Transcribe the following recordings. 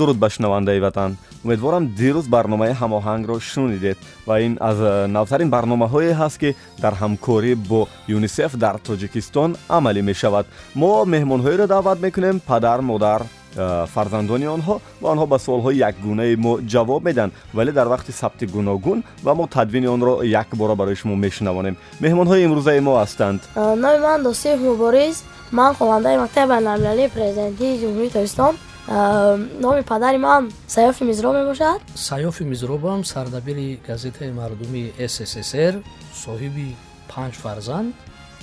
дуруд ба шунавандаи ватан. Умедворам дирӯз барномаи ҳамоҳангро шунидед ва ин аз навтарин барномаҳое ҳаст ки дар ҳамкорӣ бо юнисеф дар тоҷикистон амалӣ мешавад. Мо меҳмонҳоеро даъват мекунем падар модар фарзандони онҳо ва онҳо ба суолҳои якгунаи мо ҷавоб медиҳанд. Вале дар вақти сабти гуногун ва мо тадвини онро якбора барои шумо мешунавонем. Меҳмонҳои имрӯзаи мо ҳастанд. Номи ман досиф мубориз ман хонандаи мактаби байналмилалии президентии ҷумҳурии тоҷикистон نامی پدری من سیاف میزرا می باشد سیاف میزرا هم سردبیر گزیت مردمی SSSR صاحب پنج فرزند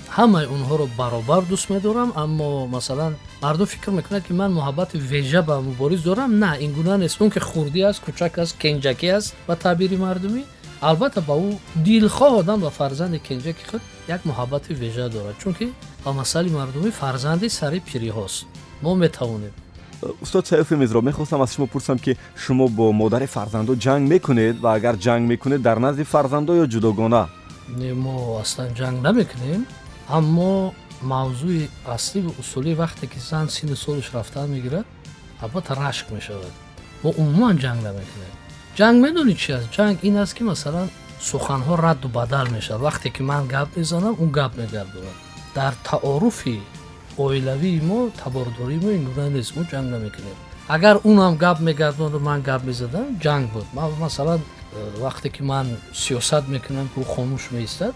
همه اونها رو برابر دوست میدارم اما مثلا مردم فکر می‌کنند که من محبت ویژه به مبارز دارم نه این گونه نیست اون که خوردی است کوچک است کنجکی است و تعبیر مردمی البته با او دلخواه آدم و فرزند کنجکی خود یک محبت ویژه دارد چون که با مسئله مردمی فرزندی سری پیری هاست ما می‌توانیم устод саёфи мизроб мехостам аз шумо пурсам ки шумо бо модари фарзандо ҷанг мекунед ва агар ҷанг мекунед дар назди фарзандо ё ҷудогона не мо аслан ҷанг намекунем аммо мавзӯи аслӣ ва усулӣ вақте ки зан синни солиш рафтан мегирад албатта рашк мешавад мо умуман ҷанг намекунем ҷанг медонӣ чи аст ҷанг ин аст ки масалан суханҳо радду бадал мешавад вақте ки ман гап мезанам ӯ гап мегардонад дар таоруфи оилавии мо табордории мо ин гуна нест. Мо ҷанг намекунем. Агар унам гап мегардону ман гап мезадам ҷанг буд. Масалан э, вақте ки ман сиёсат мекунам ки ӯ хомӯш меистад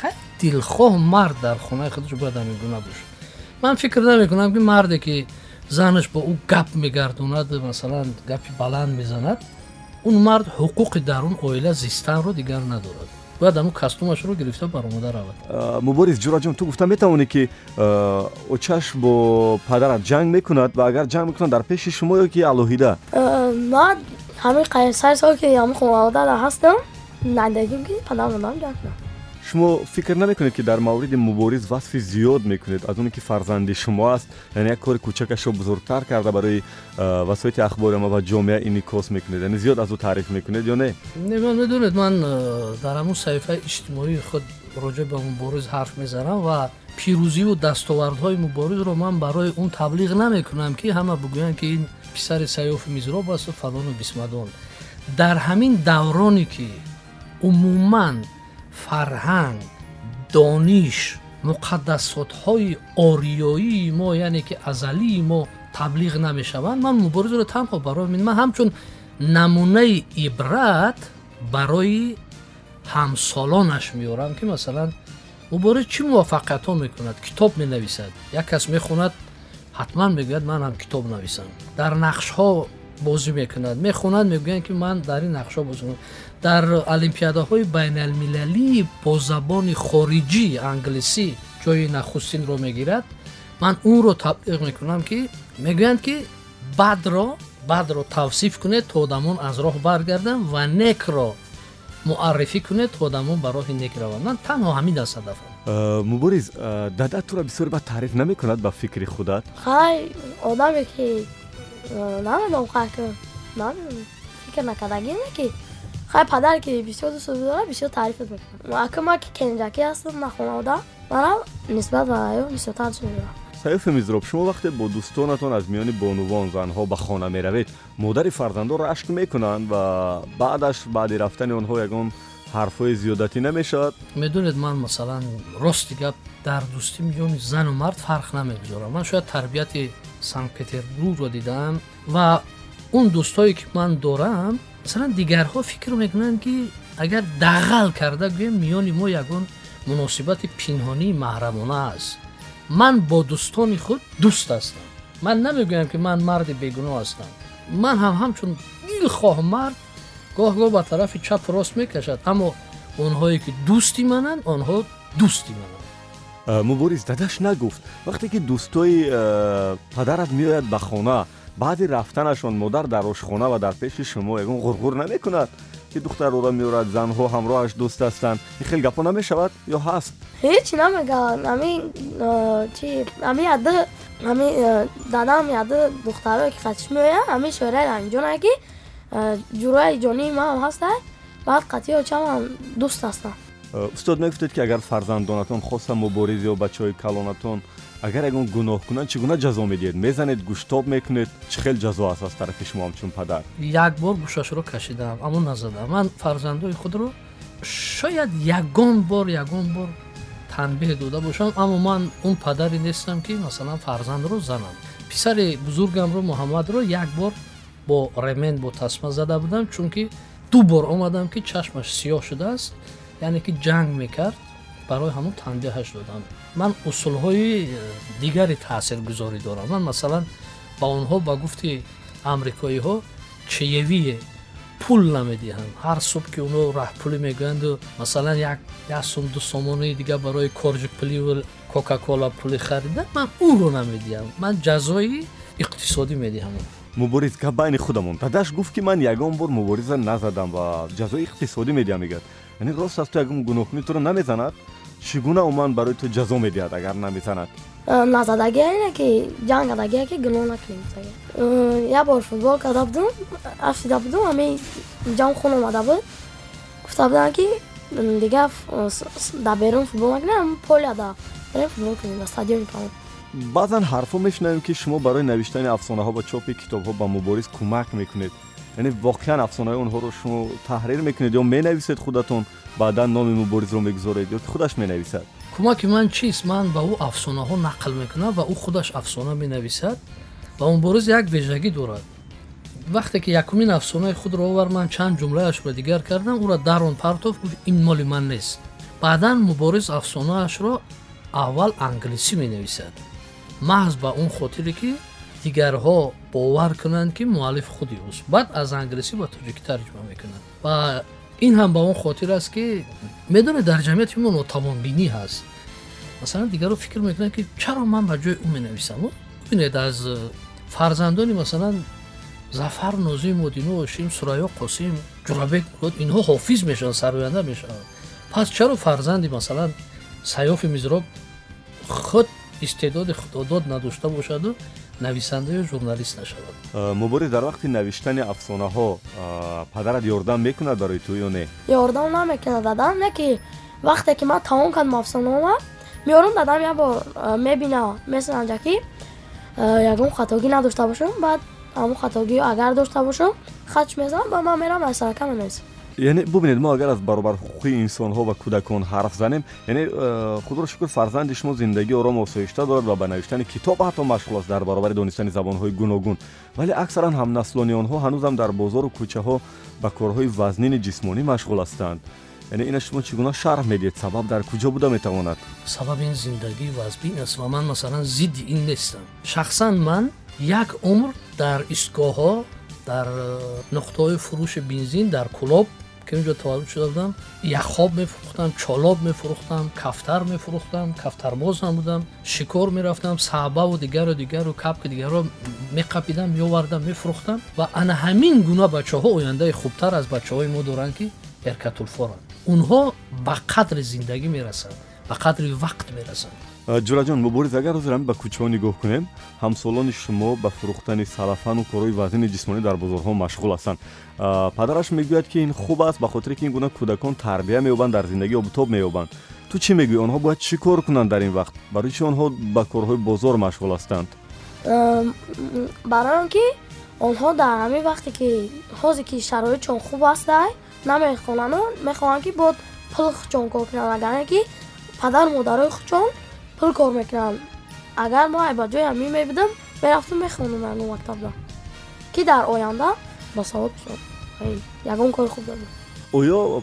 хеле дилхоҳ мард дар хонаи худаш бояд ҳамин гуна бошад ман фикр намекунам ки марде ки занаш бо ӯ гап мегардонад масалан гапи баланд мезанад он мард ҳуқуқи дар он оила зистанро дигар надорад бояд аму кастумашро гирифта баромада равад мубориз ҷураҷон ту гуфта метавонӣ ки очаш бо падарат ҷанг мекунад ва агар ҷанг мекунад дар пеши шумо ё ки алоҳида ман ҳамин сар сол ки ҳамин хонавода ҳастам надагим ки падар модарам ҷанг кунам شما فکر نمی‌کنید که در مورد مبارز وصف زیاد می‌کنید؟ از اونی که فرزند شما است یعنی یک کار کوچکش رو بزرگتر کرده برای وسایت اخبار ما و جامعه این کاس می‌کنید. یعنی زیاد از او تعریف می‌کنید یا نه؟ نه من می‌دونید من در همون صفحه اجتماعی خود راجع به مبارز حرف می‌زنم و پیروزی و دستاوردهای مبارز رو من برای اون تبلیغ نمی‌کنم که همه بگویند که این پسر سیاف میزراب است و فلان و بسمدون در همین دورانی که عموماً фарҳанг дониш муқаддасотҳои ориёии мо яъне ки азалии мо таблиғ намешаванд ман муборизро танҳо барои мин ман ҳамчун намунаи ибрат барои ҳамсолонаш меорам ки масалан мубориз чӣ муваффақиятҳо мекунад китоб менависад як кас мехонад ҳатман мегӯяд ман ҳам китоб нависам дар нақшҳо бозӣ мекунад мехонад мегӯянд ки ман дар ин нақшҳо бозӣ дар олимпиадаҳои байналмилалии бо забони хориҷӣ англисӣ ҷои нахустинро мегирад ман унро таблиғ мекунам ки мегӯянд ки бадро бадро тавсиф кунед то одамон аз роҳ баргарданд ва некро муаррифӣ кунед то одамон ба роҳи нек раванд ман танҳо ҳамин аст ҳадафам мубориз дада туро бисёр ба таъриф намекунад ба фикри худат хай одаме ки Não, não, Caca. Não, não. Fica na cadagina aqui. خب پدر که بیشتر دوست داره بیشتر تعریف می‌کنه اکما که کنجکی هستم ما خانواده مرا نسبت به ایو بیشتر تعریف می‌کنه سیف میزروب شما وقتی با دوستانتان از میان بانوان زنها به خانه می روید مادر فرزندان را عشق می‌کنند و بعدش بعد رفتن اونها یگان حرفای زیادتی نمی‌شود می‌دونید من مثلا راستی گپ در دوستی میگم زن و مرد فرق نمی‌گذارم من شاید تربیت سانت پتربورگ رو دیدم و اون دوستایی که من دارم مثلا دیگرها فکر می‌کنن که اگر دغل کرده گویم میان ما یگون مناسبت پنهانی محرمانه است. من با دوستان خود دوست هستم. من نمی‌گویم که من مرد بیگناه هستم. من هم همچون دلخواه مرد گاه گاه به طرف چپ راست می‌کشد. اما اونهایی که دوستی منن آنها دوستی منن. мубориз дадаш нагуфт вақте ки дӯстои падарат меояд ба хона баъди рафтанашон модар дар ошхона ва дар пеши шумо ягон ғурғур намекунад ки духтарора меорад занҳо ҳамроҳаш дӯст ҳастанд ин хел гапо намешавад ё ҳаст ҳеч намегӯяд ами чи ами яда ами дадам яда духтарое ки қатиш меояд ами шӯраи анҷоне ки ҷурои ҷонии ман ҳастай баъд қатъи очамам дӯст ҳастам устод мегуфтед ки агар фарзандонатон хоса мубориз ё бачаҳои калонатон агар ягон гуноҳ кунанд чӣ гуна ҷазо медиҳед? Мезанед гӯштоб мекунед? Чӣ хел ҷазо аст аз тарафи шумо ҳамчун падар? Як бор гӯшашро кашидам аммо назадам. Ман фарзандои худро шояд ягон бор ягон бор танбеҳ дода бошам аммо ман он падаре нестам ки масалан фарзандро занам. Писари бузургамро муҳаммадро як бор бо ремен бо тасма зада будам чунки ду бор омадам ки чашмаш сиёҳ шудааст یعنی که جنگ می‌کرد برای همون تنبیهش دادم من اصولهای دیگری تاثیر گذاری دارم. من مثلا با اونها با گفتی امریکایی ها چیوی پول نمیدیهم هر صبح که اونو راه پولی می‌گویند و مثلا یک یک سوم دو سومونه دیگه برای کارج پلی و کوکاکولا پول خریده. من او رو نمیدیم من جزای اقتصادی میدیم مبارز که بین خودمون. پدش گفت که من یگان بار مبارزه نزدم و جزای اقتصادی میدیم میگه یعنی راست از تو اگه گناهکاری تو رو نمیزند چگونه اومن برای تو جزا میدهد اگر نمیزند назадагия ине ки ҷанг адагия ки гуноҳ накунисага э, як бор футбол карда будум афсида будум ҳами ҷам хун омада буд. Гуфта будам ки дига да берун футбол накунам поля да берем футбол кунем да стадион кунем. Баъзан ҳарфҳо мешунавем ки шумо барои навиштани афсонаҳо ва чопи китобҳо ба муборис кӯмак мекунед. یعنی واقعا افسانه اونها رو شما تحریر می‌کنید. یا می‌نویسید خودتون بعدا نام مبارز رو می‌گذارید. یا خودش می‌نویسد. کمک من چیست؟ من به او افسانه ها نقل می‌کنم و او خودش افسانه می‌نویسد و اون مبارز یک ویژگی دارد. وقتی که یکمین افسانه خود رو آور من چند جمله اش رو دیگر کردم. او را درون پرتوف گفت این مال من نیست. بعدا مبارز افسانه اش را اول انگلیسی می نویسد محض به اون خاطری که дигарҳо бовар кунанд ки муаллиф худи ӯст баъд аз англисӣ ба тоҷикӣ тарҷима мекунад ва ин ҳам ба он хотир аст ки медонед дар ҷамъияти мо нотавонбинӣ ҳаст масалан дигарро фикр мекунанд ки чаро ман ба ҷои ӯ менависам бинед аз э, фарзандони масалан зафар нозим модино ошим сурайё қосим ҷурабек мурод инҳо ҳофиз мешаванд сароянда мешаванд пас чаро фарзанди масалан сайёфи мизроб худ истеъдоди худодод надошта бошаду? Нависанда ё журналист нашавад. Э, муборис дар вақти навиштани афсонаҳо э, падарат ёрдам мекунад барои ту ё не? Ёрдам намекунад дадам не ки вақте ки ман тамом кардам афсонаома меёрам дадам як бор э, мебина месанҷа ки ягон хатогӣ надошта бошам баъд ҳамон хатогӣ агар дошта бошам хатч мезанам ба ман мерам аз сарака менависам یعنی ببینید ما اگر از برابر حقوقی انسان و کودکان حرف زنیم یعنی خدا را شکر فرزند شما زندگی آرام و آسایشته دارد و به نوشتن کتاب حتی مشغول است در برابر دانستن زبان‌های گوناگون. ولی اکثرا هم نسلانی آنها هنوز هم در بازار و کوچه ها به کارهای وزنین جسمانی مشغول هستند. یعنی این شما چگونه شرح می‌دید سبب در کجا بوده می‌تواند؟ سبب این زندگی وزبین است و من مثلا ضد این نیستم. شخصا من یک عمر در ایستگاه ها در نقطه فروش بنزین در کلوب که اونجا تولد شده بودم خواب میفروختم چالاب میفروختم کفتر میفروختم کفترباز هم بودم شکار می‌رفتم صحبه و دیگر و دیگر و کپک دیگر رو میقپیدم میوردم میفروختم و انا همین گونه بچه ها آینده خوبتر از بچه های ما دارن که ارکت الفورن اونها به قدر زندگی می‌رسند به قدر وقت می‌رسند ҷураҷон мубориз агар ҳозир ҳамин ба кӯчаҳо нигоҳ кунем ҳамсолони шумо ба фурӯхтани сарафану корҳои вазнини ҷисмонӣ дар бозорҳо машғул ҳастанд. Падараш мегӯяд ки ин хуб аст ба хотире ки ин гуна кӯдакон тарбия меёбанд дар зиндагӣ обутоб меёбанд. Ту чӣ мегӯӣ онҳо бояд чӣ кор кунанд дар ин вақт? Барои чи онҳо ба корҳои бозор машғул ҳастанд? Барои он ки онҳо дар ҳамин вақте ки ҳозир ки шароитчон хуб астай намехонанд мехоҳанд ки бод пул худчон кор кунанд агар ки падару модарои худчон пул кор мекунанд. Агар мо ҳайбатҷоям мемебудам мерафту мехондам ягон мактабда ки дар оянда ба савод шуд. Ягон кори хуб додам оё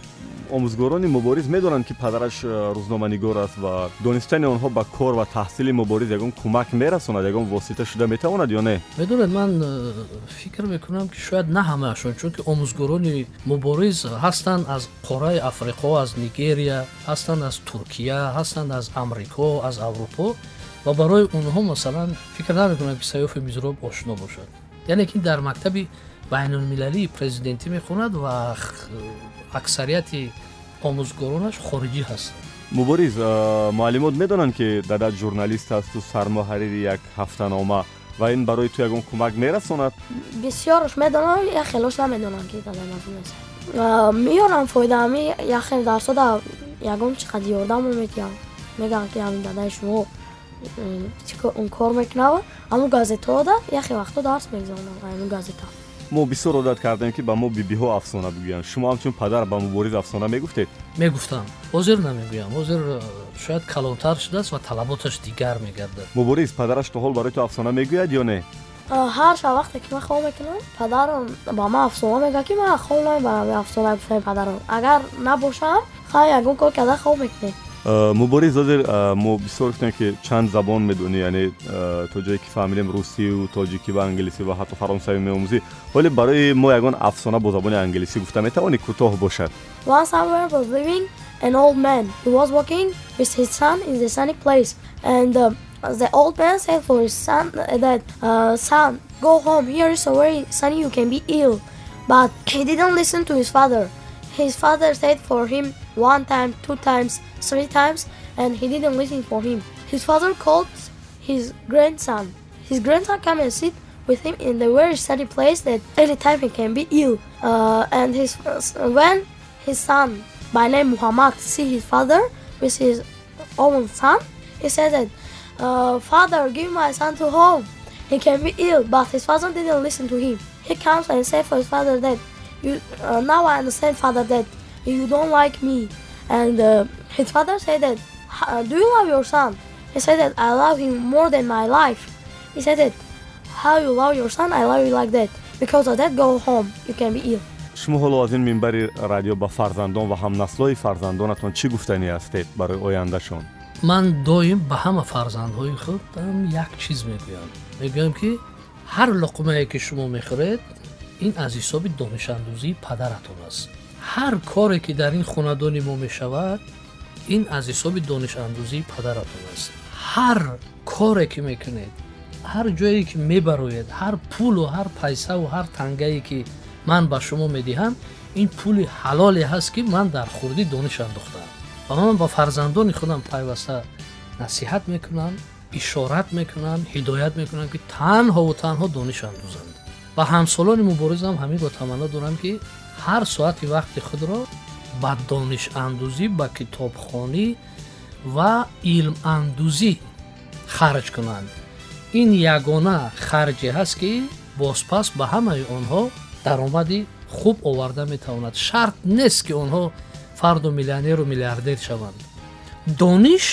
омӯзгорони мубориз медонанд ки падараш э, рӯзноманигор аст ва донистани онҳо ба кор ва таҳсили мубориз ягон кӯмак мерасонад ягон восита шуда метавонад ё не медонед ман э, фикр мекунам ки шояд на ҳамаашон чунки омӯзгорони мубориз ҳастанд аз қораи африқо аз нигерия ҳастанд аз туркия ҳастанд аз амрико аз аврупо ва барои онҳо масалан фикр намекунам ки сайёфи мизроб ошно бошад яъне ки дар мактаби بین المللی پریزیدنتی می‌خوند و اکثریت آموزگارانش خارجی هست مبارز معلمات می‌دانند که دادا جورنالیست هست و سرمحرر یک هفته نامه و این برای تو یگون کمک میرساند. بسیارش می‌دانند یا خیلیش نمی‌دانند که دادا مفهوم میارم فایده همی یخی درصد یگون چقدر یاردم میتیم میگن. که همین دادا شما اون کار می‌کنه اما گازتا دا یخی وقتا درس می‌گذارم اون یعنی گازتا мо бисёр одат кардем ки ба мо бибиҳо афсона бигӯянд шумо ҳамчун падар ба мубориз афсона мегуфтед мегуфтам ҳозир намегӯям ҳозир э, шояд калонтар шудааст ва талаботаш дигар мегардад мубориз падараш то ҳол барои ту афсона мегӯяд ё не ҳар шаб вақте ки ман хоб мекунам падарам ба ман афсона мегӯяд ки ман хоб намебарам афсона гуфтаи падарам агар набошам хай ягон кор карда хоб мекунем مبارز زادر ما بسیار کنه که چند زبان می‌دونی یعنی تا جایی که فهمیدیم روسی و تاجیکی و انگلیسی و حتی فرانسوی میاموزی ولی برای ما یکان افسانه با زبان انگلیسی گفته می‌توانی کوتاه باشد Last hour was living an old man He was walking with his son in the sunny place and uh, the old man said for his son that uh, son go home here is a very sunny you can be ill but he didn't listen to his father his father said for him one time, two times, three times, and he didn't listen for him. His father called his grandson. His grandson come and sit with him in the very sunny place that any time he can be ill. Uh, and his when his son by name Muhammad see his father with his own son, he said that, uh, "Father, give my son to home. He can be ill." But his father didn't listen to him. He comes and said for his father that, "You uh, now I understand, father, that you don't like me." And uh, his father said that, do you love your son? He said that I love him more than my life. He said that, how you love your son, I love you like that. Because of that, go home. You can be ill. шумо ҳоло аз ин минбари радио ба фарзандон ва ҳамнаслҳои фарзандонатон чӣ гуфтанӣ ҳастед барои ояндашон ман доим ба ҳама фарзандҳои худам як чиз мегӯям мегӯям ки ҳар луқмае ки шумо мехӯред ин аз ҳисоби донишандӯзии падаратон аст هر کاری که در این خاندان ما می شود این از حساب دانش اندوزی پدرتون است. هر کاری که می‌کنید هر جایی که میبروید هر پول و هر پیسه و هر تنگه که من به شما می‌دهم این پول حلالی هست که من در خوردی دانش اندوختم و من با فرزندان خودم پیوسته نصیحت می‌کنم اشارت می‌کنم هدایت می‌کنم که تنها و تنها دانش اندوزند. و همسالان مبارزم همین با تمنا دارم که ҳар соати вақти худро ба донишандӯзӣ ба китобхонӣ ва илмандӯзӣ харҷ кунанд. Ин ягона харҷе ҳаст ки бозпас ба ҳамаи онҳо даромади хуб оварда метавонад. Шарт нест ки онҳо фарду миллионеру миллиардер шаванд. Дониш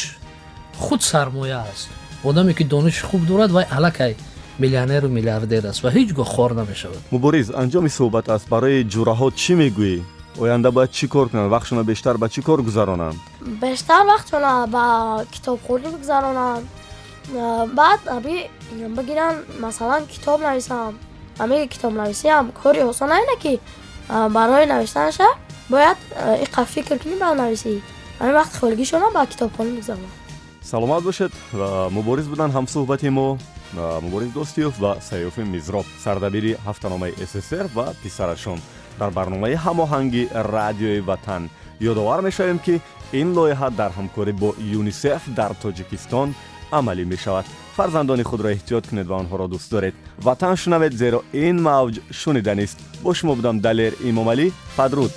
худ сармоя аст. Одаме ки дониши хуб дорад вай аллакай миллионеру миллиардер аст ва ҳеҷ гоҳ хор намешавад. Мубориз анҷоми суҳбат аст. Барои ҷураҳо чӣ мегӯӣ? Оянда бояд чӣ кор кунанд? Вақтшона бештар ба чӣ кор гузаронанд? Бештар вақтшона ба китобхонӣ гузаронанд. Баъд аби бигиранд масалан китоб нависанд ҳамаи китобнависиам кори осон айна ки барои навиштанаша бояд иққа фикр кунӣ ба нависӣ ҳамин вақти холигишона ба китобхонӣ гузаронанд. Саломат бошед мубориз буданд ҳамсӯҳбати мо мубориз достиёв ва сайёфи мизроб. Сардабири ҳафтаномаи ссср ва писарашон. Дар барномаи ҳамоҳанги радиои ватан ёдовар мешавем ки ин лоиҳа дар ҳамкорӣ бо юнисеф дар тоҷикистон амалӣ мешавад. Фарзандони худро эҳтиёт кунед ва онҳоро дӯст доред. Ватан шунавед зеро ин мавҷ шуниданист бо шумо будам далер имомалӣ падруд